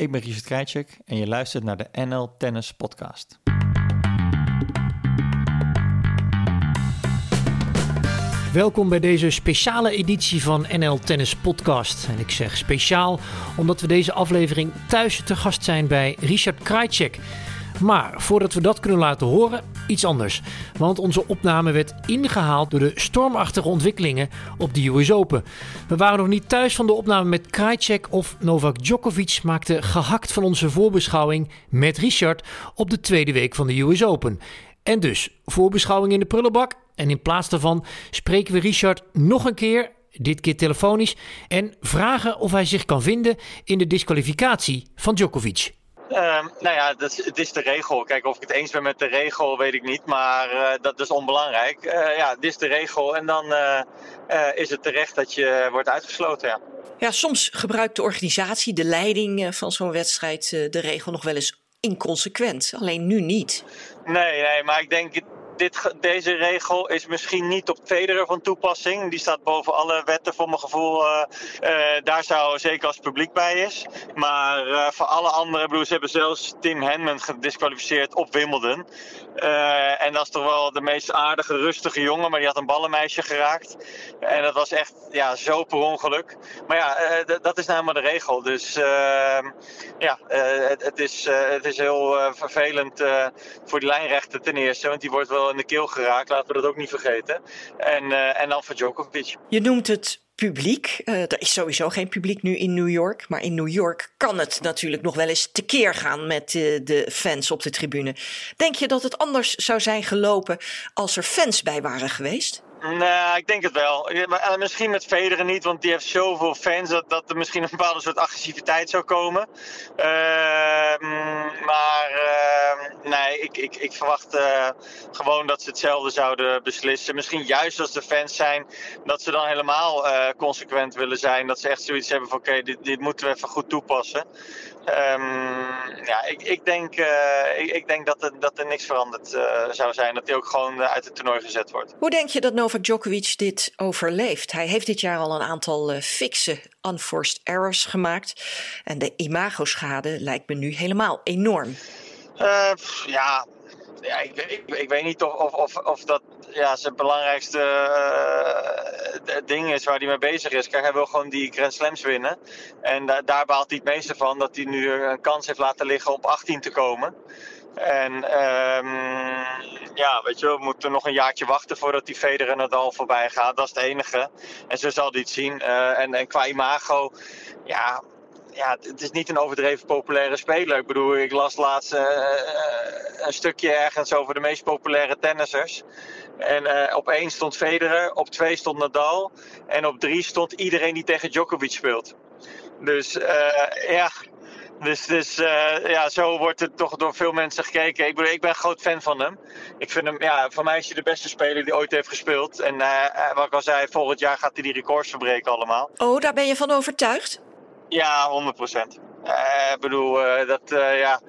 Ik ben Richard Krajcek en je luistert naar de NL Tennis Podcast. Welkom bij deze speciale editie van NL Tennis Podcast. En ik zeg speciaal omdat we deze aflevering thuis te gast zijn bij Richard Krajcek. Maar voordat we dat kunnen laten horen, iets anders. Want onze opname werd ingehaald door de stormachtige ontwikkelingen op de US Open. We waren nog niet thuis van de opname met Krajcek of Novak Djokovic maakte gehakt van onze voorbeschouwing met Richard op de tweede week van de US Open. En dus voorbeschouwing in de prullenbak. En in plaats daarvan spreken we Richard nog een keer, dit keer telefonisch, en vragen of hij zich kan vinden in de disqualificatie van Djokovic. Ehm, nou ja, dat is, het is de regel. Kijk, of ik het eens ben met de regel, weet ik niet. Maar uh, dat is onbelangrijk. Uh, ja, dit is de regel. En dan uh, is het terecht dat je wordt uitgesloten. Ja. ja, soms gebruikt de organisatie, de leiding van zo'n wedstrijd, de regel nog wel eens inconsequent. Alleen nu niet. Nee, nee, maar ik denk dit, deze regel is misschien niet op Federer van toepassing. Die staat boven alle wetten voor mijn gevoel. Uh, uh, daar zou zeker als publiek bij is. Maar uh, voor alle andere, ze hebben zelfs Tim Henman gedisqualificeerd op Wimbledon. en dat is toch wel de meest aardige, rustige jongen. Maar die had een ballenmeisje geraakt. En dat was echt ja, zo per ongeluk. Maar ja, dat is maar de regel. Dus ehm, ja, het, het, is, het is heel vervelend voor die lijnrechter ten eerste. Want die wordt wel in de keel geraakt, laten we dat ook niet vergeten. En, uh, en dan voor Djokovic. Je noemt het publiek. Uh, er is sowieso geen publiek nu in New York. Maar in New York kan het natuurlijk nog wel eens tekeer gaan met de fans op de tribune. Denk je dat het anders zou zijn gelopen als er fans bij waren geweest? Nou, ik denk het wel. Maar misschien met Federer niet, want die heeft zoveel fans dat, dat er misschien een bepaalde soort agressiviteit zou komen. Uh, maar uh, nee, ik, ik, ik verwacht uh, gewoon dat ze hetzelfde zouden beslissen. Misschien juist als de fans zijn, dat ze dan helemaal eh, consequent willen zijn. Dat ze echt zoiets hebben van oké, dit, dit moeten we even goed toepassen. Um, ja, ik, ik, denk, uh, ik, ik, denk dat er, dat er niks veranderd uh, zou zijn. Dat hij ook gewoon uit het toernooi gezet wordt. Hoe denk je dat Novak Djokovic dit overleeft? Hij heeft dit jaar al een aantal uh, fikse unforced errors gemaakt. En de imagoschade lijkt me nu helemaal enorm. ja, ja, ik, ik, weet niet of, of, of, dat ja, zijn belangrijkste uh, ding is waar hij mee bezig is. Kijk, hij wil gewoon die Grand Slams winnen. En da daar baalt hij het meeste van dat hij nu een kans heeft laten liggen op 18 te komen. En um, ja, weet je, we moeten nog een jaartje wachten voordat die Federer Nadal voorbij gaat. Dat is het enige. En zo zal hij het zien. Uh, en, en qua imago, ja, ja, het is niet een overdreven populaire speler. Ik bedoel, ik las laatst uh, een stukje ergens over de meest populaire tennissers. En uh, op één stond Federer, op twee stond Nadal. En op drie stond iedereen die tegen Djokovic speelt. Dus ja, dus, dus ja, zo wordt het toch door veel mensen gekeken. Ik ben, ik ben een groot fan van hem. Ik vind hem, ja, voor mij is hij de beste speler die ooit heeft gespeeld. En wat ik al zei, volgend jaar gaat hij die records verbreken allemaal. Oh, daar ben je van overtuigd? Ja, 100 procent. Ik bedoel, uh, dat, uh, ja,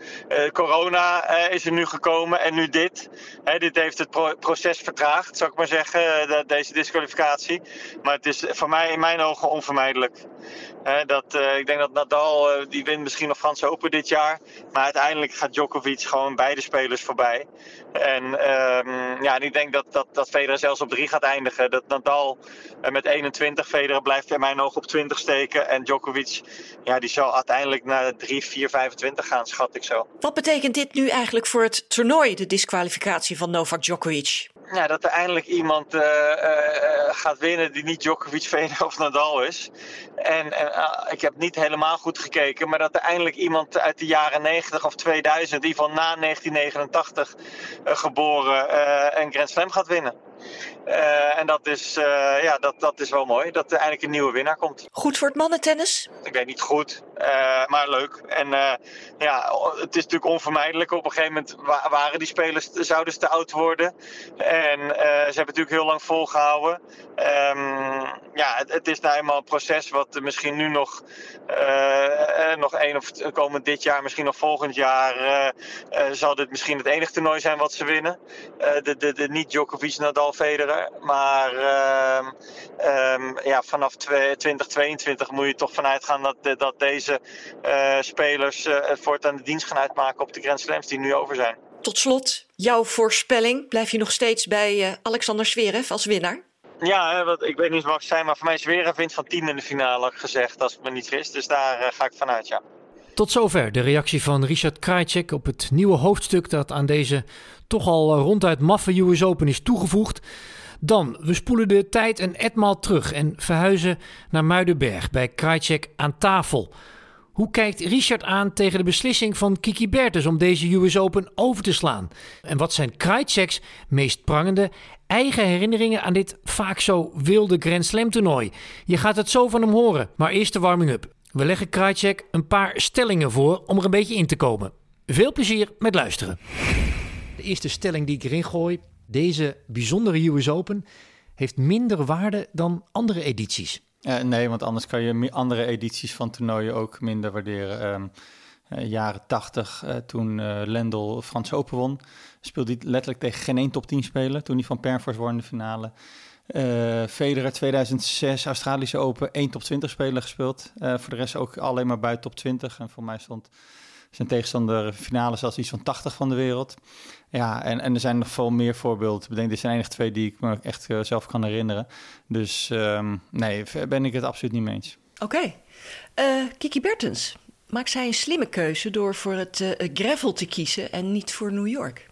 corona is er nu gekomen en nu dit. dit heeft het pro proces vertraagd, zou ik maar zeggen, de, deze disqualificatie. Maar het is voor mij in mijn ogen onvermijdelijk. dat, ik denk dat Nadal, die wint misschien nog Franse Open dit jaar. Maar uiteindelijk gaat Djokovic gewoon beide spelers voorbij. En um, ja, en ik denk dat, dat, dat Federer zelfs op 3 gaat eindigen. Dat Nadal met 21, Federer blijft in mijn ogen op 20 steken. En Djokovic, ja, die zal uiteindelijk naar 3, 4, 25 gaan, schat ik zo. Wat betekent dit nu eigenlijk voor het toernooi, de disqualificatie van Novak Djokovic? Ja, dat er eindelijk iemand uh, uh, gaat winnen die niet Djokovic, Federer of Nadal is. En, en uh, ik heb niet helemaal goed gekeken, maar dat er eindelijk iemand uit de jaren 90 of 2000, in ieder geval na 1989 geboren, een Grand Slam gaat winnen. En dat is, ja, dat, dat is wel mooi, dat er eindelijk een nieuwe winnaar komt. Goed voor het mannentennis? Ik weet niet goed, maar leuk. En ja, het is natuurlijk onvermijdelijk. Op een gegeven moment waren die spelers, zouden ze te oud worden. En ze hebben natuurlijk heel lang volgehouden. Um, ja, het, het, is nou eenmaal een proces wat misschien nu nog, nog één of komend dit jaar, misschien nog volgend jaar, zal dit misschien het enige toernooi zijn wat ze winnen. de de, de niet-Djokovic-Nadal Nadal, Federer. Maar ehm, ehm, ja, vanaf 2022 moet je toch vanuit gaan dat, dat deze spelers het voortaan de dienst gaan uitmaken op de Grand Slams die nu over zijn. Tot slot, jouw voorspelling. Blijf je nog steeds bij Alexander Zverev als winnaar? Ja, wat, ik weet niet wat ik zei, maar voor mij is weer een van 10 in de finale gezegd, als ik me niet vergis. Dus daar uh, ga ik vanuit, ja. Tot zover de reactie van Richard Krajcek op het nieuwe hoofdstuk dat aan deze toch al eh, ronduit maffe US Open is toegevoegd. Dan, we spoelen de tijd een etmaal terug en verhuizen naar Muidenberg bij Krajcek aan tafel. Hoe kijkt Richard aan tegen de beslissing van Kiki Bertens om deze US Open over te slaan? En wat zijn Krajcek's meest prangende eigen herinneringen aan dit vaak zo wilde Grand Slam toernooi? Je gaat het zo van hem horen, maar eerst de warming-up. We leggen Krajcek een paar stellingen voor om er een beetje in te komen. Veel plezier met luisteren. De eerste stelling die ik erin gooi. Deze bijzondere US Open heeft minder waarde dan andere edities. Uh, nee, want anders kan je andere edities van toernooien ook minder waarderen. Um, uh, jaren 80, uh, toen Lendl Frans Open won, speelde hij letterlijk tegen geen één top 10 speler. Toen hij van Pernfors won in de finale. Federer 2006, Australische Open, één top 20 speler gespeeld. voor de rest ook alleen maar buiten top 20. En voor mij stond zijn tegenstander finale zelfs iets van 80 van de wereld. Ja, en, en er zijn nog veel meer voorbeelden. Ik denk, dit zijn enige twee die ik me echt uh, zelf kan herinneren. Dus um, nee, ben ik het absoluut niet mee eens. Oké. Uh, Kiki Bertens, maakt zij een slimme keuze door voor het uh, gravel te kiezen en niet voor New York?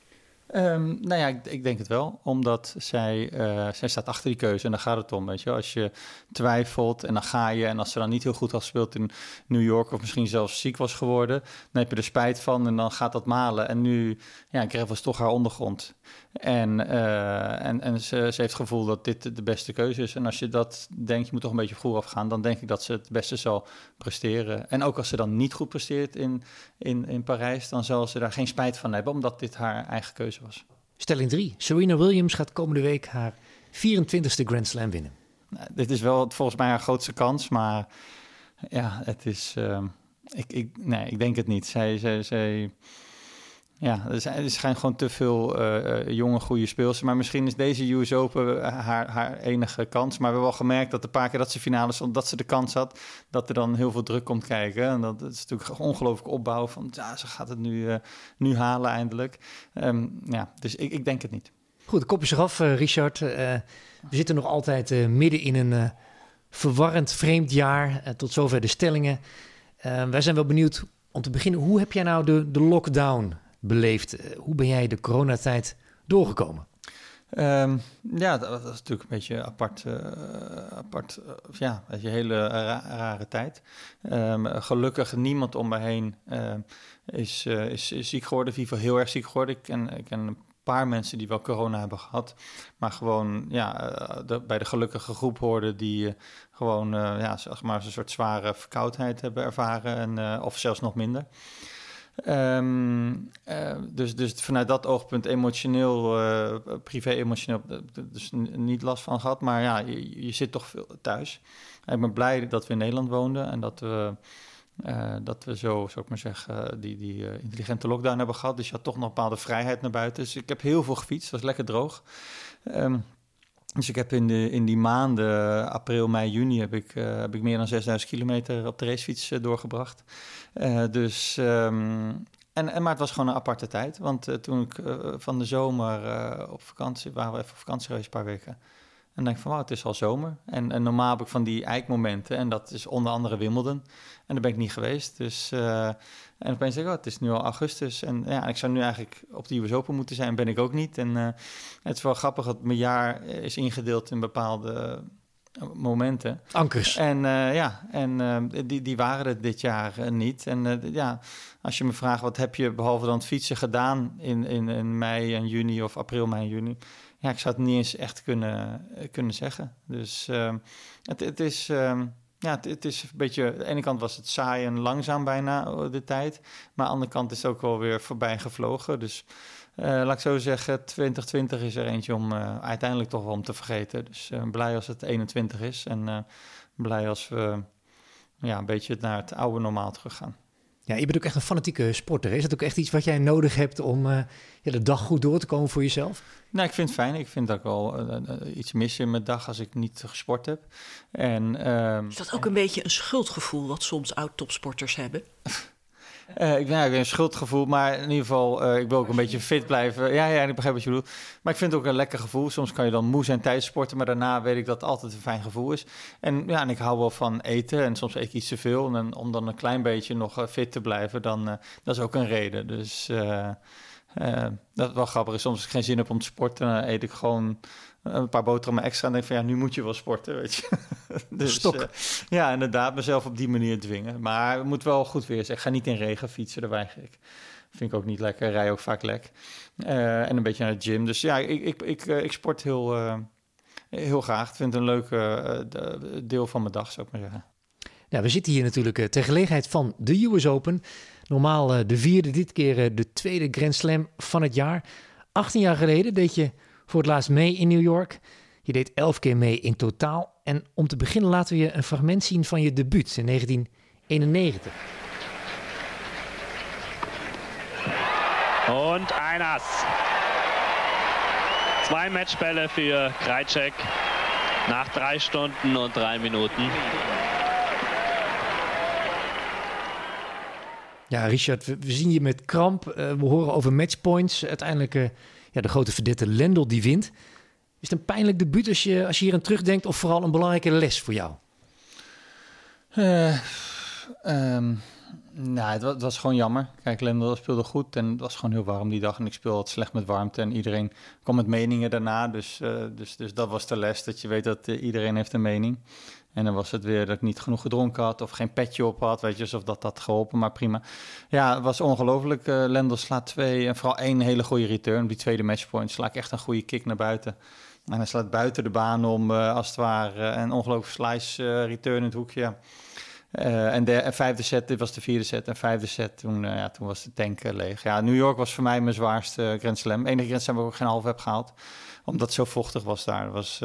Um, nou ja, ik, ik, denk het wel. Omdat zij, uh, zij staat achter die keuze en daar gaat het om. Weet je, als je twijfelt en dan ga je. En als ze dan niet heel goed had gespeeld in New York, of misschien zelfs ziek was geworden, dan heb je er spijt van en dan gaat dat malen. En nu, ja, Gravel is toch haar ondergrond. En, uh, en, en ze, ze, heeft het gevoel dat dit de beste keuze is. En als je dat denkt, je moet toch een beetje vroeg afgaan, dan denk ik dat ze het beste zal presteren. En ook als ze dan niet goed presteert in, in, in Parijs, dan zal ze daar geen spijt van hebben, omdat dit haar eigen keuze was. Stelling 3. Serena Williams gaat komende week haar 24e Grand Slam winnen. Nou, dit is wel volgens mij haar grootste kans, maar ja, het is. Uh, ik, ik, nee, ik denk het niet. Zij, zij, zij ja, er, zijn, gewoon te veel uh, jonge, goede speelsters. Maar misschien is deze US Open haar, haar enige kans. Maar we hebben wel gemerkt dat de paar keer dat ze finale stond, dat ze de kans had, dat er dan heel veel druk komt kijken. En dat, is natuurlijk ongelooflijk opbouw van, ja, ze gaat het nu, nu halen eindelijk. Um, ja, dus ik, ik denk het niet. Goed, de kop is eraf, Richard. we zitten nog altijd midden in een verwarrend, vreemd jaar. tot zover de stellingen. wij zijn wel benieuwd om te beginnen. Hoe heb jij nou de, de lockdown beleefd. Eh, hoe ben jij de coronatijd doorgekomen? Um, ja, dat, was natuurlijk een beetje apart. Uh, apart uh, ja, een hele ra rare tijd. Um, gelukkig niemand om me heen uh, is, is, is, ziek geworden. Geval heel erg ziek geworden. Ik ken, ik ken een paar mensen die wel corona hebben gehad. Maar gewoon ja, bij de gelukkige groep hoorden die gewoon ja, zeg maar, een soort zware verkoudheid hebben ervaren. En, of zelfs nog minder. Um, dus, dus vanuit dat oogpunt emotioneel, uh, privé emotioneel, dus niet last van gehad. Maar ja, je, je, zit toch veel thuis. ik ben blij dat we in Nederland woonden en dat we, uh, dat we zo, zou ik maar zeggen, die, die intelligente lockdown hebben gehad. Dus je had toch nog een bepaalde vrijheid naar buiten. Dus ik heb heel veel gefietst, was lekker droog. Um, dus ik heb in, de, in die maanden, april, mei, juni, heb ik, uh, heb ik meer dan 6000 kilometer op de racefiets uh, doorgebracht. Dus, um, en, en, maar het was gewoon een aparte tijd. Want toen ik van de zomer op vakantie, waren we even op vakantie geweest, een paar weken. En dan denk ik van, wauw, het is al zomer. En, en, normaal heb ik van die eikmomenten. En dat is onder andere Wimbledon. En daar ben ik niet geweest. Dus, en opeens denk ik, oh, het is nu al augustus. En ja, ik zou nu eigenlijk op de US Open moeten zijn. Ben ik ook niet. En uh, het is wel grappig dat mijn jaar is ingedeeld in bepaalde momenten. Ankers. En uh, ja, en die, die waren er dit jaar niet. En ja, als je me vraagt, wat heb je behalve dan het fietsen gedaan in, in, in mei en juni of april, mei en juni? ja, ik zou het niet eens echt kunnen, kunnen zeggen. Dus uh, het, het, is. Uh, ja, het, is een beetje. Aan de ene kant was het saai en langzaam bijna oh, de tijd. Maar aan de andere kant is het ook wel weer voorbij gevlogen. Dus uh, laat ik zo zeggen, 2020 is er eentje om uh, uiteindelijk toch wel om te vergeten. Dus uh, blij als het 21 is. En blij als we ja, een beetje naar het oude normaal terug gaan. Ja, je bent ook echt een fanatieke sporter. Is dat ook echt iets wat jij nodig hebt om uh, ja, de dag goed door te komen voor jezelf? Nou, ik vind het fijn. Ik vind dat ik wel uh, iets mis in mijn dag als ik niet gesport heb. En, uh, is dat ook een beetje een schuldgevoel wat soms oud-topsporters hebben? Uh, ik, nou, een schuldgevoel, maar in ieder geval, uh, ik wil ook een beetje fit blijven. Ja, ja, ik begrijp wat je bedoelt. Maar ik vind het ook een lekker gevoel. Soms kan je dan moe zijn tijdens sporten, maar daarna weet ik dat het altijd een fijn gevoel is. En ja, en ik hou wel van eten en soms eet ik iets te veel. En om dan een klein beetje nog uh, fit te blijven, dan dat is ook een reden. Dus dat is wel grappig. Soms als ik geen zin heb om te sporten, dan eet ik gewoon een paar boterhammen extra en denk van ja, nu moet je wel sporten, weet je. dus, Stok. Uh, ja, inderdaad, mezelf op die manier dwingen. Maar het moet wel goed weer zijn. Ik ga niet in regen fietsen, daar weiger ik. Vind ik ook niet lekker, rij ook vaak lek. Uh, en een beetje naar de gym. Dus ja, ik, ik, ik, ik sport heel, heel graag. Ik vind het een leuk deel van mijn dag, zou ik maar zeggen. Nou, we zitten hier natuurlijk ter gelegenheid van de US Open. Normaal de vierde, dit keer de tweede Grand Slam van het jaar. 18 jaar geleden deed je voor het laatst mee in New York. Je deed elf keer mee in totaal. En om te beginnen laten we je een fragment zien van je debuut in 1991. Und ein Ass. Zwei Matchbälle für Krajcek nach drei Stunden und drei Minuten. Ja, Richard, we, zien je met kramp. Uh, we horen over matchpoints. Uiteindelijk uh, ja, de grote verdette Lendl die wint. Is het een pijnlijk debuut als je, als hier aan terugdenkt of vooral een belangrijke les voor jou? Uh, um, nou, het was, het was, gewoon jammer. Kijk, Lendl speelde goed en het was gewoon heel warm die dag. En ik speelde slecht met warmte en iedereen kwam met meningen daarna. Dus, dus, dus dat was de les, dat je weet dat iedereen heeft een mening. En dan was het weer dat ik niet genoeg gedronken had of geen petje op had. Weet je, alsof dat had geholpen, maar prima. Ja, het was ongelooflijk. Uh, Lendl slaat twee en vooral één hele goede return. Op die tweede matchpoint sla ik echt een goede kick naar buiten. En hij slaat buiten de baan om, uh, als het ware. een ongelooflijk slice uh, return in het hoekje. En de vijfde set, dit was de vierde set. En vijfde set, toen, ja, toen was de tank leeg. Ja, New York was voor mij mijn zwaarste Grand Slam. Enige Grand Slam waar ik ook geen half heb gehaald. Omdat het zo vochtig was daar. was,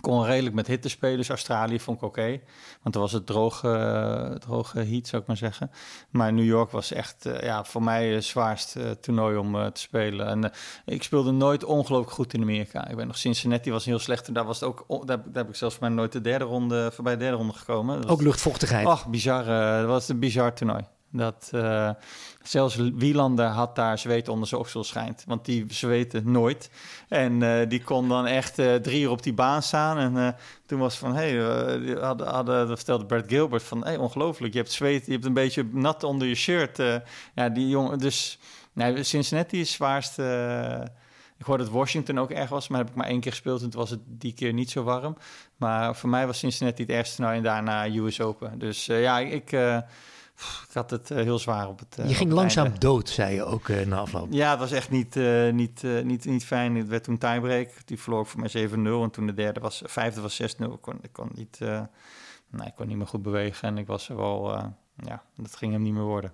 kon redelijk met hitte spelen. Dus Australië vond ik oké. Okay, want dan was het droge, droge heat, zou ik maar zeggen. Maar New York was echt ja, voor mij het zwaarste toernooi om te spelen. En ik speelde nooit ongelooflijk goed in Amerika. Ik ben nog Cincinnati was heel slecht. En daar, was het ook, daar, daar heb ik zelfs maar nooit de derde ronde, voorbij de derde ronde gekomen. ook luchtvochtigheid. Ach, bizar. dat was een bizar toernooi. Dat uh, zelfs Wielander had daar zweet onder zijn oksel schijnt. Want die zweten nooit. En uh, die kon dan echt uh, drie uur op die baan staan. En toen was van, hé, hey, hadden, hadden, dat vertelde Bert Gilbert van, hé, ongelooflijk. Je hebt zweet, je hebt een beetje nat onder je shirt. ja, die jongen, dus nee, Cincinnati is zwaarst. ik hoorde dat Washington ook erg was, maar heb ik maar één keer gespeeld en toen was het die keer niet zo warm. Maar voor mij was Cincinnati het ergste nou en daarna US Open. Dus ja, ik ik had het uh, heel zwaar op het. Uh, je ging langzaam einde. dood, zei je ook uh, na afloop. Ja, het was echt niet, niet, niet, niet fijn. Het werd toen tiebreak. Die verloor voor mij 7-0. En toen de derde was, vijfde was 6-0. Ik kon, ik kon niet, nee, ik kon niet meer goed bewegen. En ik was er wel, ja, dat ging hem niet meer worden.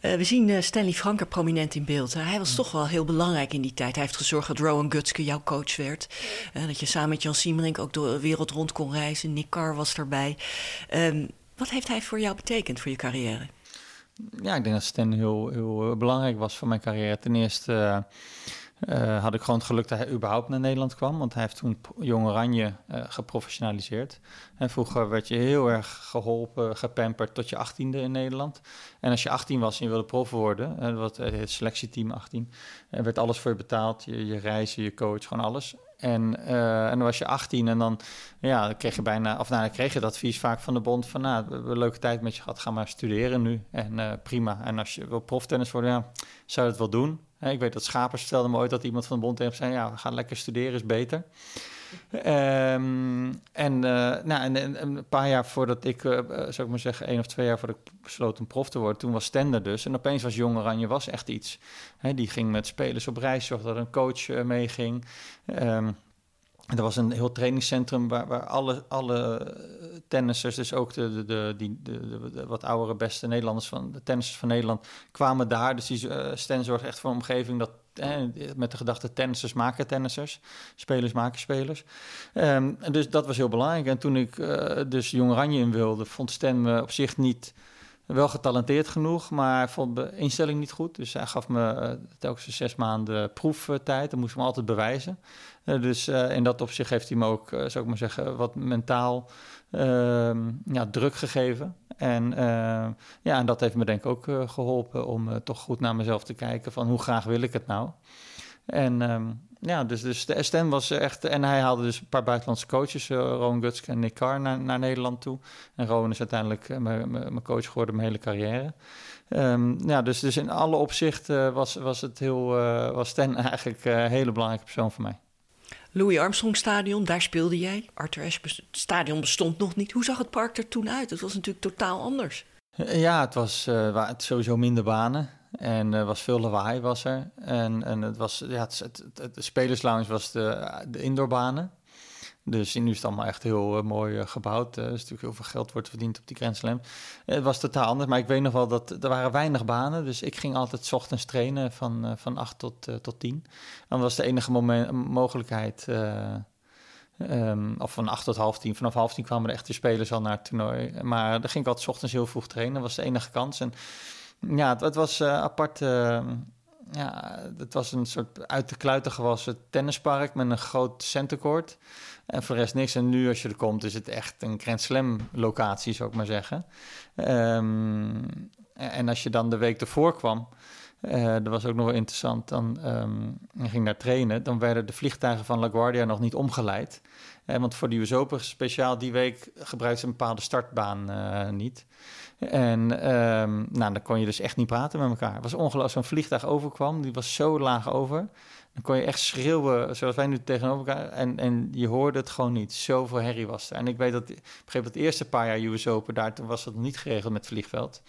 we zien Stanley Franker prominent in beeld. hij was toch wel heel belangrijk in die tijd. Hij heeft gezorgd dat Rowan Gutske jouw coach werd. dat je samen met Jan Siemerink ook door de wereld rond kon reizen. Nick Carr was erbij. Um, wat heeft hij voor jou betekend, voor je carrière? Ja, ik denk dat Stan heel, heel belangrijk was voor mijn carrière. Ten eerste uh, had ik gewoon het geluk dat hij überhaupt naar Nederland kwam. Want hij heeft toen Jong Oranje uh, geprofessionaliseerd. En vroeger werd je heel erg geholpen, gepamperd tot je achttiende in Nederland. En als je 18 was en je wilde prof worden, uh, wat, het selectieteam 18, werd alles voor je betaald. Je, je reizen, je coach, gewoon alles. En, en dan was je 18 en dan, ja, dan kreeg je bijna, of nou, dan kreeg je advies vaak van de bond van, nou, we hebben een leuke tijd met je gehad, ga maar studeren nu. En prima. En als je wil proftennis worden, ja, zou je het wel doen. Ik weet dat Schapers vertelde me ooit dat iemand van de bond heeft zei, ja, we gaan lekker studeren, is beter. Um, en, uh, nou, en, en, een paar jaar voordat ik, uh, zou ik maar zeggen, één of twee jaar voordat ik besloot een prof te worden, toen was Stender dus. En opeens was Jong Oranje was echt iets. Die ging met spelers op reis, zorgde dat een coach uh, meeging. Um, er was een heel trainingscentrum waar, waar alle, alle tennissers, dus ook de, de, de, die, de, de, wat oudere beste Nederlanders van de tennissers van Nederland, kwamen daar. Dus die uh, Sten zorgde echt voor een omgeving dat met de gedachte tennissers maken tennissers, spelers maken spelers. Um, dus dat was heel belangrijk. En toen ik uh, dus Jong Oranje in wilde, vond Stan me op zich niet Wel getalenteerd genoeg, maar vond de instelling niet goed. Dus hij gaf me telkens zes maanden proeftijd. Dan moest ik me altijd bewijzen. Uh, dus uh, in dat opzicht heeft hij me ook, zou ik maar zeggen, wat mentaal ehm, ja, druk gegeven. En, ja, en dat heeft me denk ik ook geholpen om toch goed naar mezelf te kijken van hoe graag wil ik het nou. En um, ja, dus, dus de STM was echt... En hij haalde dus een paar buitenlandse coaches, uh, Rowan Gutske en Nick Carr, naar, naar Nederland toe. En Rowan is uiteindelijk mijn coach geworden mijn hele carrière. Um, ja, dus, dus in alle opzichten was, was, het heel, was Stan eigenlijk een hele belangrijke persoon voor mij. Louis Armstrong Stadion, daar speelde jij. Arthur Ashe Stadion bestond nog niet. Hoe zag het park er toen uit? Het was natuurlijk totaal anders. Ja, het was het sowieso minder banen. En er was veel lawaai was er. En, en het was, ja, het, het, het, de spelerslounge was de, de indoorbanen. Dus nu is het allemaal echt heel uh, mooi uh, gebouwd. Uh, er is natuurlijk heel veel geld wordt verdiend op die Grand Slam. Het was totaal anders, maar ik weet nog wel dat er waren weinig banen. Dus ik ging altijd s ochtends trainen van, van 8 tot, tot 10. En dat was de enige moment, mogelijkheid... Um, of van 8 tot half 10. Vanaf half 10 kwamen de echte spelers al naar het toernooi. Maar daar ging ik altijd s ochtends heel vroeg trainen. Dat was de enige kans. En ja, het, het was apart. Ja, het was een soort uit de kluiten gewassen tennispark met een groot centercourt. En voor de rest niks. En nu als je er komt is het echt een Grand Slam locatie, zou ik maar zeggen. Um, en als je dan de week ervoor kwam... Uh, dat was ook nog wel interessant. Dan um, ging daar trainen. Dan werden de vliegtuigen van LaGuardia nog niet omgeleid. Uh, want voor die US Open speciaal die week gebruikten ze een bepaalde startbaan uh, niet. En um, nou, dan kon je dus echt niet praten met elkaar. Het was ongelooflijk. Zo'n vliegtuig overkwam, die was zo laag over. Dan kon je echt schreeuwen, zoals wij nu tegenover elkaar. En, en je hoorde het gewoon niet. Zoveel herrie was er. En ik weet dat, ik begreep dat het eerste paar jaar US Open, daar toen was nog niet geregeld met vliegveld.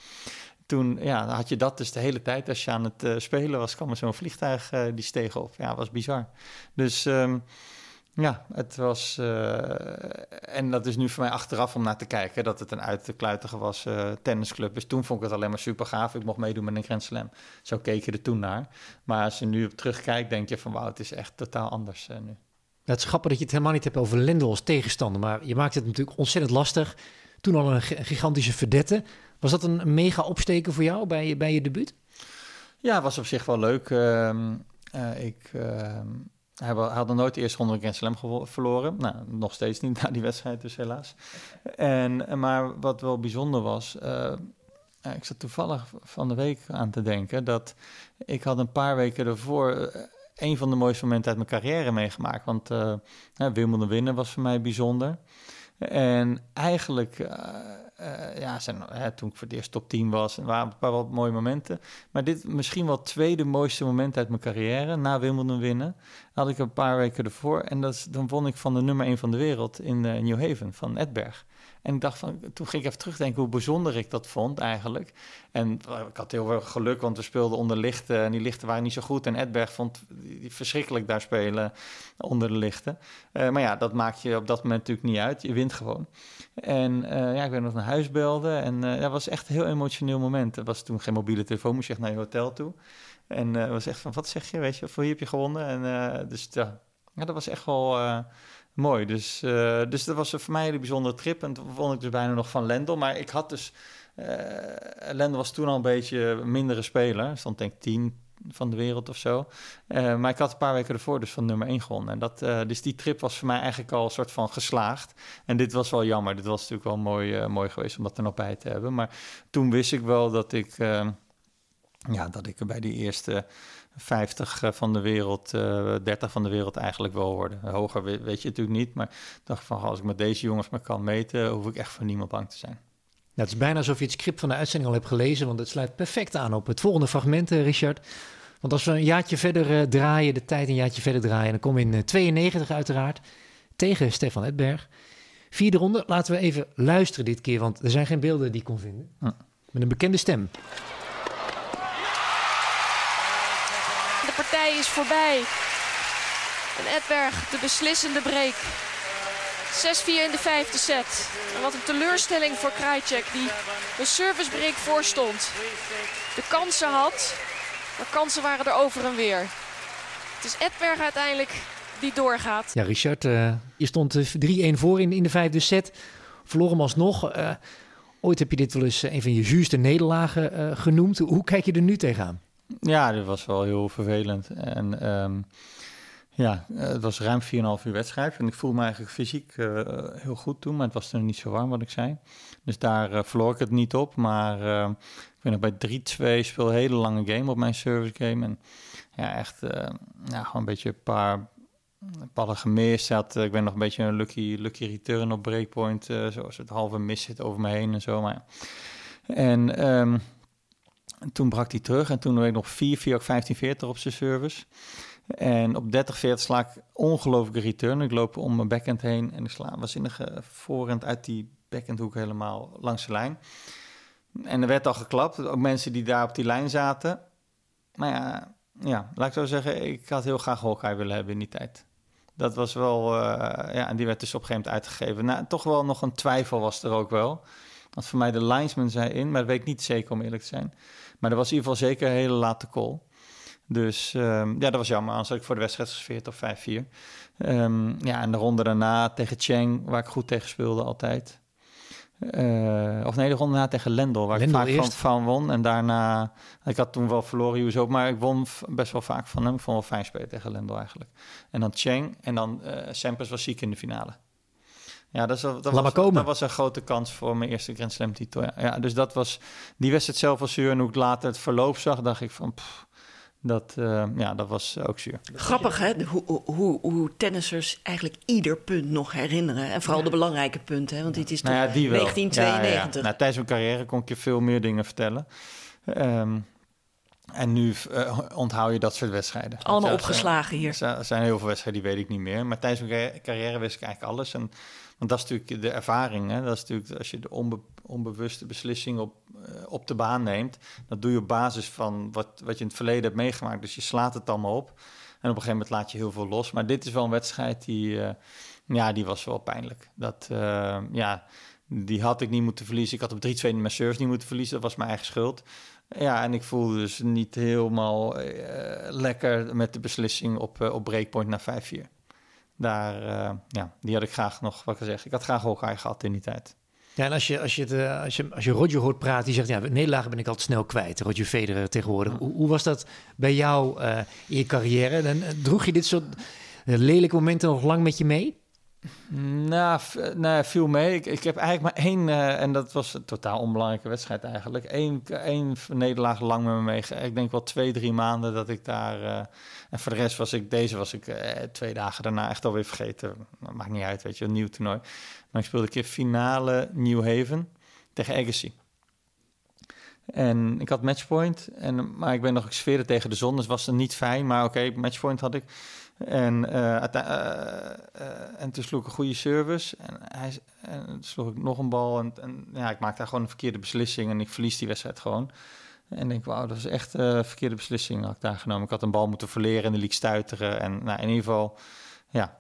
Toen ja, had je dat dus de hele tijd. Als je aan het uh, spelen was, kwam er zo'n vliegtuig uh, die steeg op. Ja, was bizar. Dus... Um, ja, het was. Uh, en dat is nu voor mij achteraf om naar te kijken dat het een uit de kluiten gewassen uh, tennisclub is. Toen vond ik het alleen maar super gaaf. Ik mocht meedoen met een Grand Slam. Zo keek je er toen naar. Maar als je nu op terugkijkt, denk je van wauw, het is echt totaal anders nu. Het is grappig dat je het helemaal niet hebt over Lendl als tegenstander. Maar je maakt het natuurlijk ontzettend lastig. Toen al een gigantische verdette. Was dat een mega opsteken voor jou bij, bij je debuut? Ja, was op zich wel leuk. Ehm, ik. Ehm, hij had nog nooit de eerste ronde Grand Slam verloren. Nou, nog steeds niet na die wedstrijd dus helaas. En, maar wat wel bijzonder was... Uh, ik zat toevallig van de week aan te denken... dat ik had een paar weken. Uh, een van de mooiste momenten uit mijn carrière meegemaakt. Want uh, Wimbledon winnen was voor mij bijzonder. En eigenlijk uh, ja, zijn, toen ik voor het eerst top 10 was, waren een paar wat mooie momenten. Maar dit misschien wel het tweede mooiste moment uit mijn carrière, na Wimbledon winnen, had ik een paar weken ervoor. En dat, dan won ik van de nummer 1 van de wereld in uh, New Haven, van Edberg. En ik dacht van, toen ging ik even terugdenken hoe bijzonder ik dat vond eigenlijk. En ik had heel veel geluk, want we speelden onder lichten en die lichten waren niet zo goed. En Edberg vond die verschrikkelijk daar spelen onder de lichten. Uh, maar ja, dat maakt je op dat moment natuurlijk niet uit. Je wint gewoon. En uh, ja, ik ben nog naar huis belde en dat was echt een heel emotioneel moment. Er was toen geen mobiele telefoon, moest je echt naar je hotel toe. En was echt van, wat zeg je, weet je, voor wie heb je gewonnen? En dus ja, dat was echt wel mooi. Dus, uh, dus dat was voor mij een bijzondere trip. En toen vond ik dus bijna nog van Lendl. Maar ik had dus... Uh, Lendl was toen al een beetje mindere speler. Stond denk ik tien van de wereld of zo. Uh, maar ik had een paar weken ervoor dus van nummer 1 gewonnen. En dat, dus die trip was voor mij eigenlijk al een soort van geslaagd. En dit was wel jammer. Dit was natuurlijk wel mooi, mooi geweest om dat er nog bij te hebben. Maar toen wist ik wel dat ik, ja, dat ik bij die eerste 50 eh, van de wereld, uh, eh, 30 van de wereld eigenlijk wel worden. Hoger weet, weet je natuurlijk niet, maar ik dacht van als ik met deze jongens me kan meten, hoef ik echt voor niemand bang te zijn. Ja, het is bijna alsof je het script van de uitzending al hebt gelezen, want het sluit perfect aan op het volgende fragment, eh, Richard. Want als we een jaartje verder draaien, de tijd een jaartje verder draaien, dan kom we in 92 uiteraard tegen Stefan Edberg. Vierde ronde, laten we even luisteren dit keer, want er zijn geen beelden die ik kon vinden. Hm. Met een bekende stem. Is voorbij. En Edberg de beslissende break. 6-4 in de vijfde set. Wat een teleurstelling voor Krajcek die de service break voorstond. De kansen had, maar kansen waren er over en weer. Het is Edberg uiteindelijk die doorgaat. Ja, Richard, uh, je stond 3-1 voor in, in de vijfde set. Verloor hem alsnog. Uh, Ooit heb je dit wel eens een van je zuurste nederlagen genoemd. Hoe kijk je er nu tegenaan? Ja, dat was wel heel vervelend. En ehm, ja, het was ruim 4,5 uur wedstrijd. En ik voelde me eigenlijk fysiek heel goed toen, maar het was toen niet zo warm wat ik zei. Dus daar verloor ik het niet op. Maar ehm, ik ben nog bij 3-2 speel een hele lange game op mijn service game. En ja, echt ja, gewoon een beetje een paar ballen gemist. Had, ik ben nog een beetje een lucky, lucky return op breakpoint. Uh, zoals het halve mis zit over me heen en zo. Maar, en um, toen brak hij terug. En toen werd ik nog 4, 4 ook 15, 40 op zijn service. En op 30, 40 sla ik ongelooflijke return. Ik loop om mijn backhand heen en ik sla waanzinnige voorhand uit die backhandhoek helemaal langs de lijn. En er werd al geklapt, ook mensen die daar op die lijn zaten. Maar ja, ja laat ik zo zeggen, ik had heel graag Hawkeye willen hebben in die tijd. Dat was wel, uh, ja, en die werd dus op een gegeven moment uitgegeven. Nou, toch wel nog een twijfel was er ook wel. Want voor mij de linesman zei in, maar dat weet ik niet zeker om eerlijk te zijn. Maar er was in ieder geval zeker een hele late call. Dus um, ja, dat was jammer. Anders had ik voor de wedstrijd gesfeerd op 5-4. Um, ja, en de ronde daarna tegen Cheng, waar ik goed tegen speelde altijd. Uh, of nee, de ronde na tegen Lendl, waar Lendl ik vaak van, van, won. En daarna, ik had toen wel verloren US ook, maar ik won best wel vaak van hem. Ik vond wel fijn spelen tegen Lendl eigenlijk. En dan Cheng en dan uh, Sampras was ziek in de finale. Ja, dat, is, dat, was, dat was een grote kans voor mijn eerste Grand Slam titel. Ja. ja, dus dat was, die wedstrijd zelf was zuur. En hoe ik later het verloop zag, dacht ik van... Pff, dat, uh, ja, dat was ook zuur. Grappig hè, hoe, hoe, hoe tennissers eigenlijk ieder punt nog herinneren. En vooral de belangrijke punten, hè? want dit is toch nou ja, 1992. Ja, ja, nou, tijdens mijn carrière kon ik je veel meer dingen vertellen. Um, en nu uh, onthoud je dat soort wedstrijden. Allemaal opgeslagen hier. Er zijn heel veel wedstrijden, die weet ik niet meer. Maar tijdens mijn carrière wist ik eigenlijk alles. En, want dat is natuurlijk de ervaring. Hè? Dat is natuurlijk als je de onbe, onbewuste beslissing op, uh, op de baan neemt. Dat doe je op basis van wat, wat je in het verleden hebt meegemaakt. Dus je slaat het allemaal op. En op een gegeven moment laat je heel veel los. Maar dit is wel een wedstrijd die, uh, ja, die was wel pijnlijk. Dat, ja, die had ik niet moeten verliezen. Ik had op 3-2 mijn service niet moeten verliezen. Dat was mijn eigen schuld. Ja, en ik voelde dus niet helemaal lekker met de beslissing op, op breakpoint naar 5-4. Daar, uh, ja, die had ik graag nog, wat ik zeg, ik had graag Hawkeye gehad in die tijd. Ja, en als je, als je, het, als je, als je Roger hoort praten, die zegt, ja, nederlagen ben ik altijd snel kwijt. Roger Federer tegenwoordig. Hoe, hoe was dat bij jou in je carrière? En, droeg je dit soort lelijke momenten nog lang met je mee? Nou, nou, viel mee. Ik, ik heb eigenlijk maar één, uh, en dat was een totaal onbelangrijke wedstrijd eigenlijk. Eén, één nederlaag lang met me mee. Ik denk wel twee, drie maanden dat ik daar. Uh, en voor de rest was ik, deze was ik uh, twee dagen daarna echt alweer vergeten. Maakt niet uit, weet je, een nieuw toernooi. Maar ik speelde een keer finale New Haven tegen Agassi. En ik had matchpoint, en, maar ik ben nog gesfeerd tegen de zon, dus was het niet fijn. Maar oké, matchpoint had ik. En, uh, uh, uh, en toen sloeg ik een goede service. En, hij, en toen sloeg ik nog een bal. En, en ja, ik maakte daar gewoon een verkeerde beslissing. En ik verlies die wedstrijd gewoon. En denk, wauw, dat is echt een verkeerde beslissing had ik daar genomen. Ik had een bal moeten verleren en die liet stuiteren. En nou, in ieder geval, ja,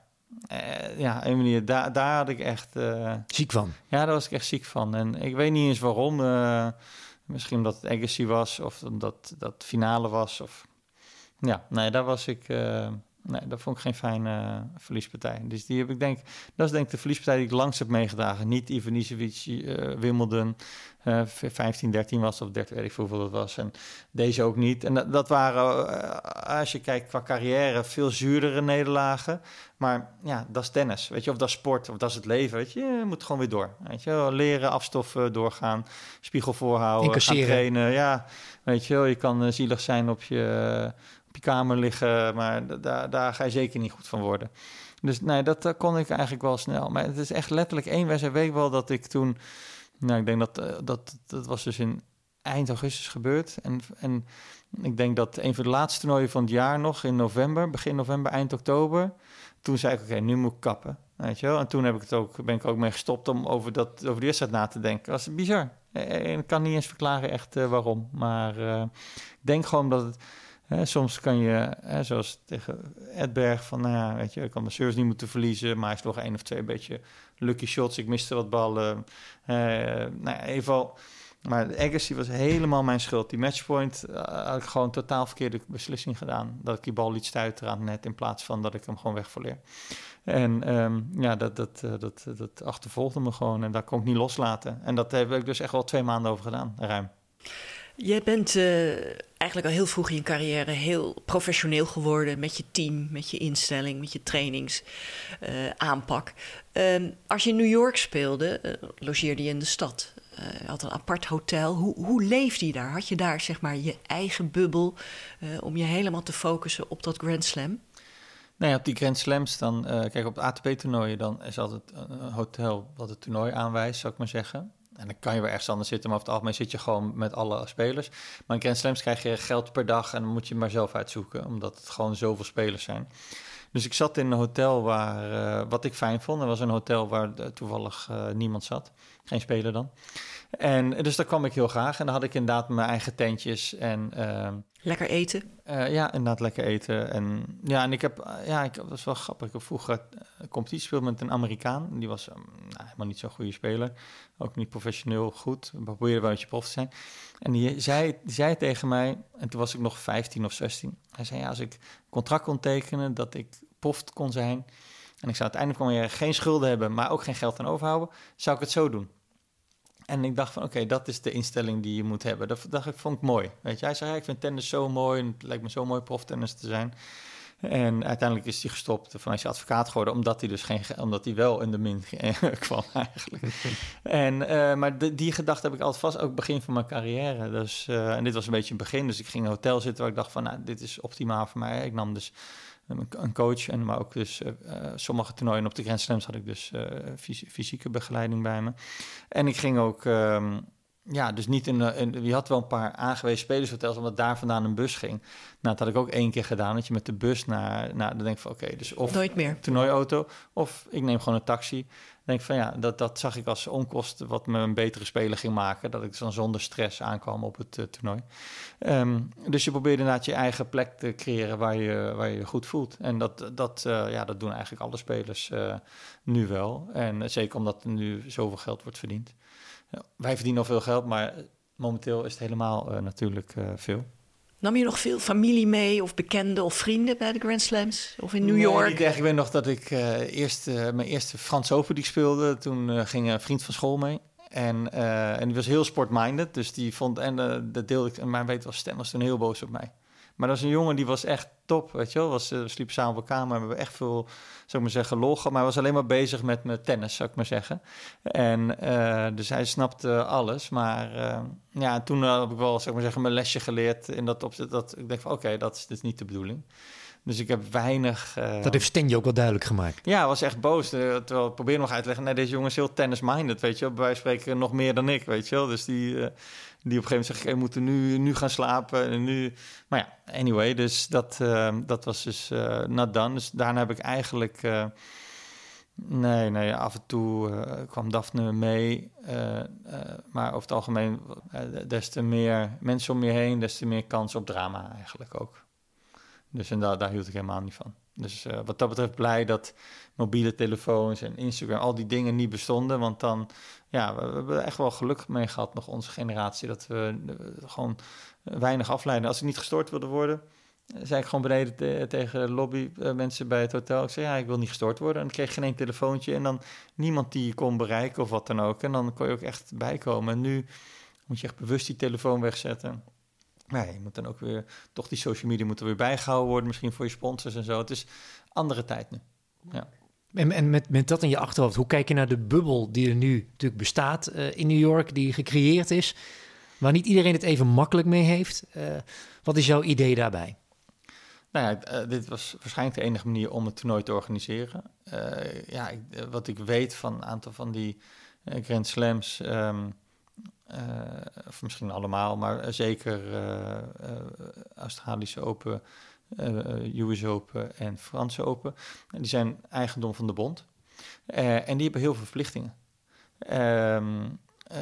uh, ja, een manier, daar, daar had ik echt... Uh, ziek van? Ja, daar was ik echt ziek van. En ik weet niet eens waarom. Misschien omdat het Agassi was of omdat dat finale was. Of... Ja, nee, daar was ik... Nee, dat vond ik geen fijne uh, verliespartij. Dus die heb ik denk, dat is denk ik de verliespartij die ik langs heb meegedragen. Niet Ivanisevic, uh, Wimbledon, uh, 15, 13 was of 30, weet ik hoeveel dat was. En deze ook niet. En dat, dat waren, als je kijkt qua carrière, veel zuurdere nederlagen. Maar ja, dat is tennis, weet je. Of dat is sport, of dat is het leven, weet je. Je moet gewoon weer door, weet je. Leren, afstoffen, doorgaan, spiegel voorhouden, gaan trainen. Ja, weet je Je kan zielig zijn op je je kamer liggen, maar daar, daar ga je zeker niet goed van worden. Dus nee, dat uh, kon ik eigenlijk wel snel. Maar het is echt letterlijk één wedstrijd. Weet wel dat ik toen, nou, ik denk dat uh, dat, dat was dus in eind augustus gebeurd. En, en ik denk dat een van de laatste toernooien van het jaar nog in november, begin november, eind oktober. Toen zei ik, oké, nu moet ik kappen. Weet je wel? En toen heb ik het ook, ben ik ook mee gestopt om over, dat, over die wedstrijd na te denken. Dat is bizar. En ik kan niet eens verklaren echt waarom. Maar ik denk gewoon dat het soms kan je, zoals tegen Edberg, van nou ja, weet je, ik kan mijn service niet moeten verliezen, maar hij nog één of twee beetje lucky shots. Ik miste wat ballen. Uh, nou geval, Maar de Agassi was helemaal mijn schuld. Die matchpoint uh, had ik gewoon totaal verkeerde beslissing gedaan. Dat ik die bal liet stuiteren aan net in plaats van dat ik hem gewoon wegverleer. En um, ja, dat, dat, uh, dat, dat achtervolgde me gewoon en daar kon ik niet loslaten. En dat heb ik dus echt wel twee maanden over gedaan, ruim. Je bent uh, eigenlijk al heel vroeg in je carrière heel professioneel geworden met je team, met je instelling, met je trainingsaanpak. Uh, als je in New York speelde, uh, logeerde je in de stad. je had een apart hotel. Hoe, hoe leefde je daar? Had je daar zeg maar je eigen bubbel om je helemaal te focussen op dat Grand Slam? Nee, op die Grand Slams dan, kijk op ATP-toernooien, dan is altijd een hotel wat het toernooi aanwijst, zou ik maar zeggen. En dan kan je wel ergens anders zitten, maar over het algemeen zit je gewoon met alle spelers. Maar in Grand Slams krijg je geld per dag en dan moet je maar zelf uitzoeken, omdat het gewoon zoveel spelers zijn. Dus ik zat in een hotel waar, uh, wat ik fijn vond, er was een hotel waar uh, toevallig niemand zat, geen speler dan. En dus daar kwam ik heel graag. En dan had ik inderdaad mijn eigen tentjes. En, uh, lekker eten? Ja, inderdaad lekker eten. En ja, en ik heb, ja, ik, dat was wel grappig. Ik heb vroeger een competitie gespeeld met een Amerikaan. Die was um, nou, helemaal niet zo'n goede speler. Ook niet professioneel goed. We probeerden wel een beetje prof te zijn. En die zei, die zei tegen mij, en toen was ik nog 15 of 16. Hij zei, ja, als ik contract kon tekenen dat ik kon zijn... en ik zou uiteindelijk mijn geen schulden hebben... maar ook geen geld aan overhouden, zou ik het zo doen. En ik dacht van, oké, dat is de instelling die je moet hebben. Dat dacht ik, vond ik mooi. Weet je, hij zei, ik vind tennis zo mooi en het lijkt me zo mooi proftennis te zijn. En uiteindelijk is hij gestopt van hij is advocaat geworden, omdat hij dus geen, omdat hij wel in de min kwam eigenlijk. en, uh, maar die gedachte heb ik altijd vast, ook begin van mijn carrière. Dus, uh, en dit was een beetje een begin, dus ik ging in een hotel zitten waar ik dacht van, nou, dit is optimaal voor mij. Ik nam dus een coach en maar ook dus uh, sommige toernooien op de Grand Slams had ik dus uh, fysieke begeleiding bij me. En ik ging ook, um, ja, dus niet in, in, je had wel een paar aangewezen spelershotels, omdat daar vandaan een bus ging. Nou, dat had ik ook één keer gedaan, dat je met de bus naar, naar dan denk ik van oké, okay, dus of Nooit meer. toernooiauto, of ik neem gewoon een taxi denk van ja, dat, dat zag ik als onkosten wat me een betere speler ging maken. Dat ik dan zonder stress aankwam op het uh, toernooi. Um, dus je probeert inderdaad je eigen plek te creëren waar je waar je, je goed voelt. En dat, dat, uh, ja, dat doen eigenlijk alle spelers uh, nu wel. En zeker omdat er nu zoveel geld wordt verdiend. Wij verdienen al veel geld, maar momenteel is het helemaal natuurlijk veel. Nam je nog veel familie mee of bekenden of vrienden bij de Grand Slams of in New York? Nee, niet echt. Ik weet nog dat ik uh, eerst, mijn eerste Frans Open die ik speelde, toen ging een vriend van school mee. En, en die was heel sportminded, dus die vond, en dat deelde ik, maar weet wel, stem was toen heel boos op mij. Maar dat was een jongen die was echt top, weet je wel. Was, we sliepen samen op elkaar, maar we hebben echt veel, zou ik maar zeggen, lol gehad. Maar hij was alleen maar bezig met mijn tennis, zou ik maar zeggen. En uh, dus hij snapte alles. Maar uh, ja, toen heb ik wel, zou ik maar zeggen, mijn lesje geleerd in dat opzet. Dat ik denk van, oké, dat is is niet de bedoeling. Dus ik heb weinig... Uh... Dat heeft Stenje ook wel duidelijk gemaakt. Ja, hij was echt boos. Terwijl ik probeer nog uit te leggen... nee, deze jongen is heel tennis-minded, weet je wel. Bij spreken nog meer dan ik, weet je wel. Dus die, uh, die op een gegeven moment zegt... we moeten nu, nu gaan slapen en nu... Maar ja, anyway, dus dat, uh, dat was dus not done. Dus daarna heb ik eigenlijk... Nee, nee, af en toe uh, kwam Daphne mee. Uh, uh, maar over het algemeen, des te meer mensen om je heen, des te meer kans op drama eigenlijk ook. Dus en daar, daar hield ik helemaal niet van. Dus uh, wat dat betreft blij dat mobiele telefoons en Instagram, al die dingen niet bestonden. Want dan, ja, we, hebben echt wel geluk mee gehad, nog onze generatie, dat we uh, gewoon weinig afleiden. Als ik niet gestoord wilde worden, zei ik gewoon beneden te, tegen de lobby mensen bij het hotel. Ik zei, ja, ik wil niet gestoord worden. En kreeg geen één telefoontje en dan niemand die je kon bereiken of wat dan ook. En dan kon je ook echt bijkomen. En nu moet je echt bewust die telefoon wegzetten. Nee, je moet dan ook weer, toch die social media moeten weer bijgehouden worden, misschien voor je sponsors en zo. Het is andere tijd nu. Ja. En, en met, met dat in je achterhoofd, hoe kijk je naar de bubbel die er nu natuurlijk bestaat uh, in New York, die gecreëerd is, waar niet iedereen het even makkelijk mee heeft? Uh, wat is jouw idee daarbij? Nou ja, uh, dit was waarschijnlijk de enige manier om het toernooi te organiseren. ja, ik, wat ik weet van een aantal van die Grand Slams. Um, uh, of misschien allemaal, maar zeker uh, uh, Australische Open, US Open en Franse Open. En die zijn eigendom van de bond. en die hebben heel veel verplichtingen. Um,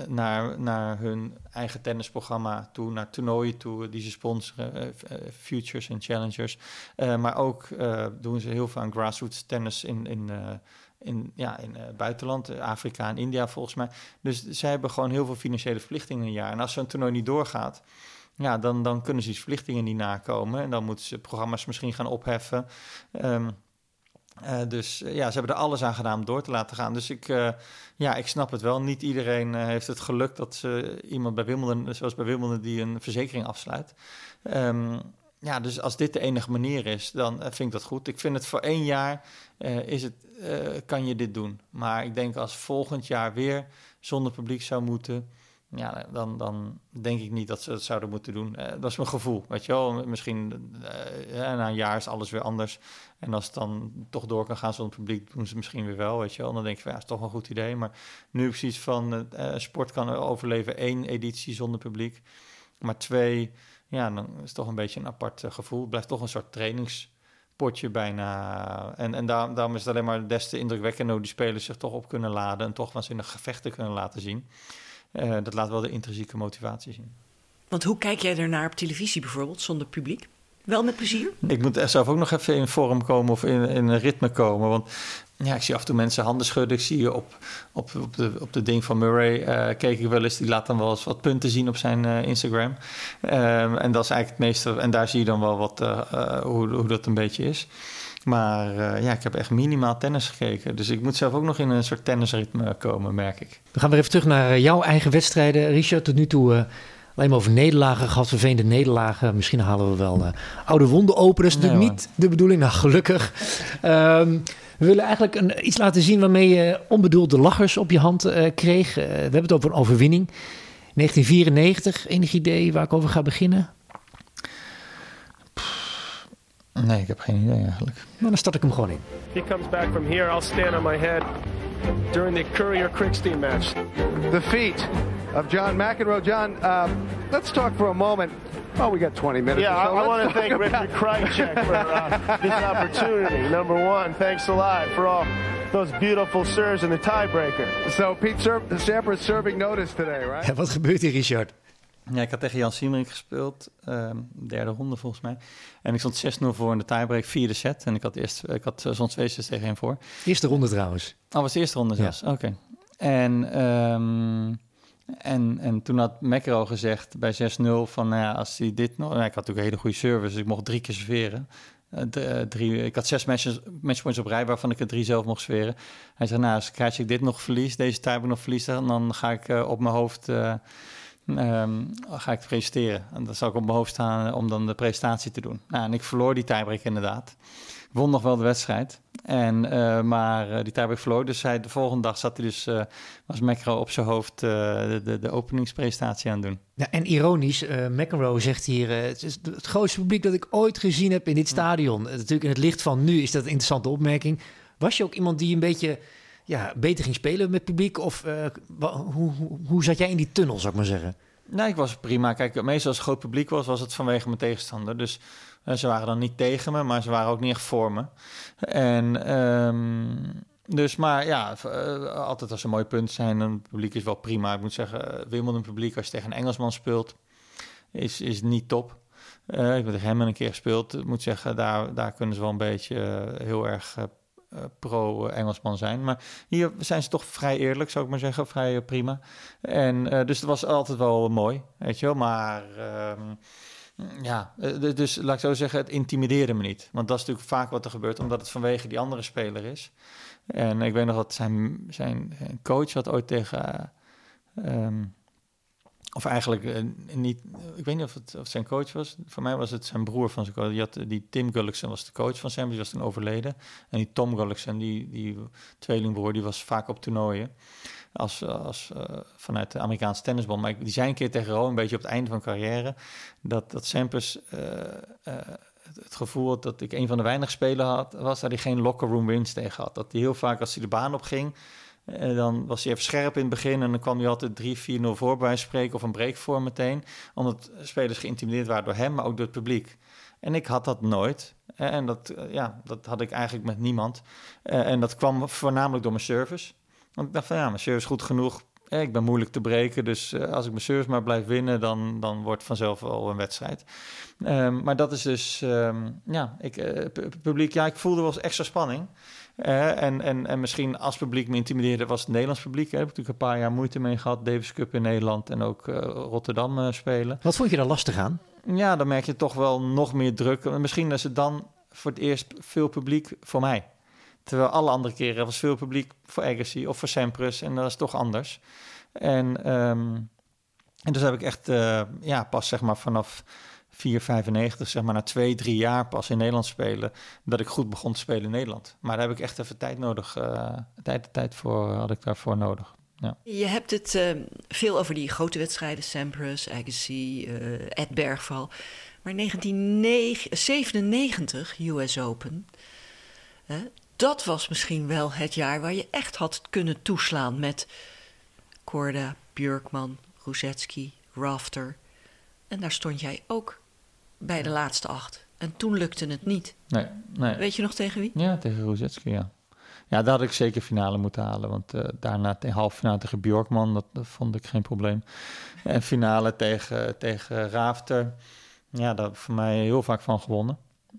naar, naar hun eigen tennisprogramma toe, naar toernooien toe, die ze sponsoren, futures en challengers. maar ook doen ze heel veel aan grassroots tennis in, in, in, ja, in het buitenland, Afrika en India volgens mij. Dus zij hebben gewoon heel veel financiële verplichtingen in een jaar. En als zo'n toernooi niet doorgaat, ja, dan, dan kunnen ze die verplichtingen niet nakomen. En dan moeten ze programma's misschien gaan opheffen. Ehm, uh, dus ja, ze hebben er alles aan gedaan om door te laten gaan. Dus ik, ja, ik snap het wel. Niet iedereen heeft het geluk dat ze iemand bij Wimbledon, zoals bij Wimbledon, die een verzekering afsluit. Um, ja, dus als dit de enige manier is, dan vind ik dat goed. Ik vind het voor één jaar is het, kan je dit doen. Maar ik denk als volgend jaar weer zonder publiek zou moeten, ja, dan, dan denk ik niet dat ze het zouden moeten doen. Dat is mijn gevoel, weet je wel. Misschien na een jaar is alles weer anders. En als het dan toch door kan gaan zonder publiek, doen ze misschien weer wel, weet je wel. Dan denk je, van, ja, is toch een goed idee. Maar nu precies van, sport kan overleven één editie zonder publiek. Maar twee, ja, dan is het toch een beetje een apart gevoel. Het blijft toch een soort trainingspotje bijna. En, en daar, daarom is het alleen maar des te indrukwekkender hoe die spelers zich toch op kunnen laden... en toch waanzinnig gevechten kunnen laten zien. Uh, dat laat wel de intrinsieke motivatie zien. Want hoe kijk jij ernaar op televisie bijvoorbeeld, zonder publiek? Wel met plezier? Ik moet er zelf ook nog even in vorm komen of in, in een ritme komen. Want ja, ik zie af en toe mensen handen schudden. Ik zie je op, op, op, de, op de ding van Murray. Uh, keek ik wel eens. Die laat dan wel eens wat punten zien op zijn uh, Instagram. Um, en dat is eigenlijk het meeste. En daar zie je dan wel wat, uh, hoe, hoe dat een beetje is. Maar uh, ja, ik heb echt minimaal tennis gekeken. Dus ik moet zelf ook nog in een soort tennisritme komen, merk ik. We gaan weer even terug naar jouw eigen wedstrijden. Richard, tot nu toe uh, alleen maar over nederlagen gehad, vervelende nederlagen. Misschien halen we wel uh, oude wonden open. Dat is natuurlijk niet de bedoeling. Nou, gelukkig. Um, we willen eigenlijk een, iets laten zien waarmee je onbedoelde lachers op je hand kreeg. we hebben het over een overwinning. 1994, enig idee waar ik over ga beginnen? Nee, ik heb geen idee eigenlijk. Maar dan start ik hem gewoon in. He comes back from here, I'll stand on my head during the Courier Krickstein match. The feet of John McEnroe. John, uh, let's talk for a moment. Oh, we got 20 minutes. Yeah, so. I, I want to thank Richard Krajicek for uh, this opportunity. Number one, thanks a lot for all those beautiful serves in the tiebreaker. So Pete Sampras serving notice today, right? Ja, wat gebeurt hier, Richard? Ja, ik had tegen Jan Siemering gespeeld, um, derde ronde volgens mij. En ik stond 6-0 voor in de tiebreak, vierde set. En ik had eerst, ik had zo'n twee sets tegen één voor. Eerste ronde trouwens. Oh, was de eerste ronde zelfs? Ja. Oké. Okay. En, um, en, en toen had McEnroe gezegd bij 6-0 van, nou ja, als hij dit nog... Nou, ik had natuurlijk een hele goede service, dus ik mocht drie keer serveren. Uh, drie, ik had zes matches, matchpoints op rij, waarvan ik er drie zelf mocht serveren. Hij zei, nou, als krijg ik dit nog verlies, deze tiebreak nog verliezen, dan ga ik uh, op mijn hoofd... Uh, Um, ga ik presenteren. En dan zal ik op mijn hoofd staan om dan de presentatie te doen. Nou, en ik verloor die tiebreak inderdaad. Won nog wel de wedstrijd. En, uh, maar uh, die tiebreak verloor. Dus hij, de volgende dag zat hij dus, uh, was McEnroe op zijn hoofd de, de, de, openingspresentatie aan het doen. Ja, en ironisch, McEnroe zegt hier, het is het grootste publiek dat ik ooit gezien heb in dit stadion. Natuurlijk in het licht van nu is dat een interessante opmerking. Was je ook iemand die een beetje ja, beter ging spelen met publiek? Of uh, hoe, hoe, hoe zat jij in die tunnel, zou ik maar zeggen? Nee, ik was prima. Kijk, meestal als groot publiek was, was het vanwege mijn tegenstander. Dus uh, ze waren dan niet tegen me, maar ze waren ook niet echt voor me. En um, dus, maar ja, uh, altijd als er mooie punten zijn, het publiek is wel prima. Ik moet zeggen, Wimbledon publiek, als je tegen een Engelsman speelt, is, is niet top. Ik heb tegen hem een keer gespeeld. Ik moet zeggen, daar, daar kunnen ze wel een beetje heel erg pro-Engelsman zijn. Maar hier zijn ze toch vrij eerlijk, zou ik maar zeggen. Vrij prima. En dus het was altijd wel mooi, weet je wel. Maar um, ja, dus laat ik zo zeggen, het intimideerde me niet. Want dat is natuurlijk vaak wat er gebeurt, omdat het vanwege die andere speler is. En ik weet nog dat zijn, zijn coach had ooit tegen... Um, of eigenlijk uh, niet, ik weet niet of het, of zijn coach was. Voor mij was het zijn broer van zijn coach. Die, had, die Tim Gullikson was de coach van Sam, die was toen overleden. En die Tom Gullikson, die, die tweelingbroer, die was vaak op toernooien. Als, als, uh, vanuit de Amerikaanse tennisbond. Maar die zei een keer tegen Ro, een beetje op het einde van carrière, dat, dat Sampras uh, het gevoel had dat ik een van de weinige spelers had, was dat hij geen locker room wins tegen had. Dat hij heel vaak als hij de baan op ging, en dan was hij even scherp in het begin en dan kwam hij altijd 3-4-0 voor bij spreken of een break voor meteen. Omdat spelers geïntimideerd waren door hem, maar ook door het publiek. En ik had dat nooit. En dat, ja, dat had ik eigenlijk met niemand. En dat kwam voornamelijk door mijn service. Want ik dacht van ja, mijn service is goed genoeg. Ik ben moeilijk te breken, dus als ik mijn service maar blijf winnen, dan, dan wordt vanzelf wel een wedstrijd. Um, maar dat is dus, um, ja, ik, publiek, ja, ik voelde wel eens extra spanning. Eh, en, en, en misschien als publiek me intimideerde, was het Nederlands publiek. Daar heb ik natuurlijk een paar jaar moeite mee gehad. Davis Cup in Nederland en ook eh, Rotterdam eh, spelen. Wat vond je daar lastig aan? Ja, dan merk je toch wel nog meer druk. Misschien is het dan voor het eerst veel publiek voor mij. Terwijl alle andere keren was veel publiek voor Agassi of voor Sampras. En dat is toch anders. En, ehm, en dus heb ik echt ja, pas zeg maar vanaf 4,95, zeg maar na twee, drie jaar pas in Nederland spelen, dat ik goed begon te spelen in Nederland. Maar daar heb ik echt even tijd nodig, uh, tijd, tijd voor had ik daarvoor nodig. Ja. Je hebt het uh, veel over die grote wedstrijden, Sampras, Agassi, uh, Ed Bergval. Maar 1997, US Open, dat was misschien wel het jaar waar je echt had kunnen toeslaan met Korda, Björkman, Ruzetski, Rafter. En daar stond jij ook bij de laatste acht. En toen lukte het niet. Nee, nee. Weet je nog tegen wie? Ja, tegen Ruzetski, ja. Ja, daar had ik zeker finale moeten halen. Want uh, daarna de halve finale tegen Bjorkman, dat, dat, vond ik geen probleem. En finale tegen, tegen Rafter. Ja, daar heb ik voor mij heel vaak van gewonnen.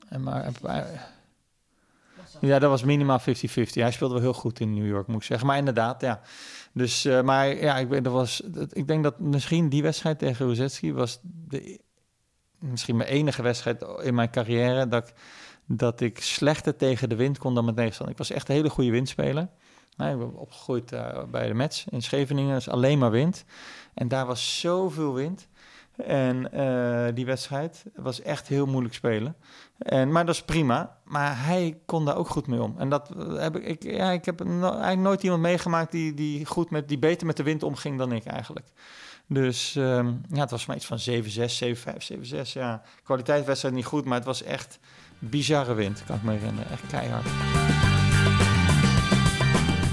En maar, maar ja, dat was minimaal 50-50. Hij speelde wel heel goed in New York, moet ik zeggen. Maar inderdaad, ja. Dus, uh, maar ja, ik, dat was, dat, ik denk dat misschien die wedstrijd tegen Ruzetski was de, misschien mijn enige wedstrijd in mijn carrière dat ik, dat ik slechter tegen de wind kon dan met tegenstander. Ik was echt een hele goede windspeler. Nou, ik ben opgegroeid uh, bij de Mets in Scheveningen, dus alleen maar wind. En daar was zoveel wind. En uh, die wedstrijd was echt heel moeilijk spelen. En, maar dat is prima. Maar hij kon daar ook goed mee om. En dat heb ik. ik ja, ik heb eigenlijk nooit iemand meegemaakt die, die, goed met, die beter met de wind omging dan ik eigenlijk. Dus um, ja, het was maar iets van 7-6, 7-5, 7-6. Ja, kwaliteitswedstrijd niet goed, maar het was echt bizarre wind, kan ik me herinneren. Echt keihard.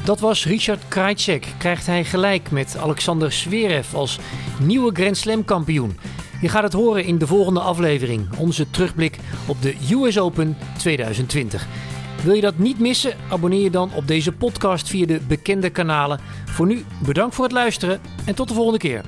Dat was Richard Krajcek. Krijgt hij gelijk met Alexander Zverev als nieuwe Grand Slam kampioen. Je gaat het horen in de volgende aflevering. Onze terugblik op de US Open 2020. Wil je dat niet missen? Abonneer je dan op deze podcast via de bekende kanalen. Voor nu bedankt voor het luisteren en tot de volgende keer.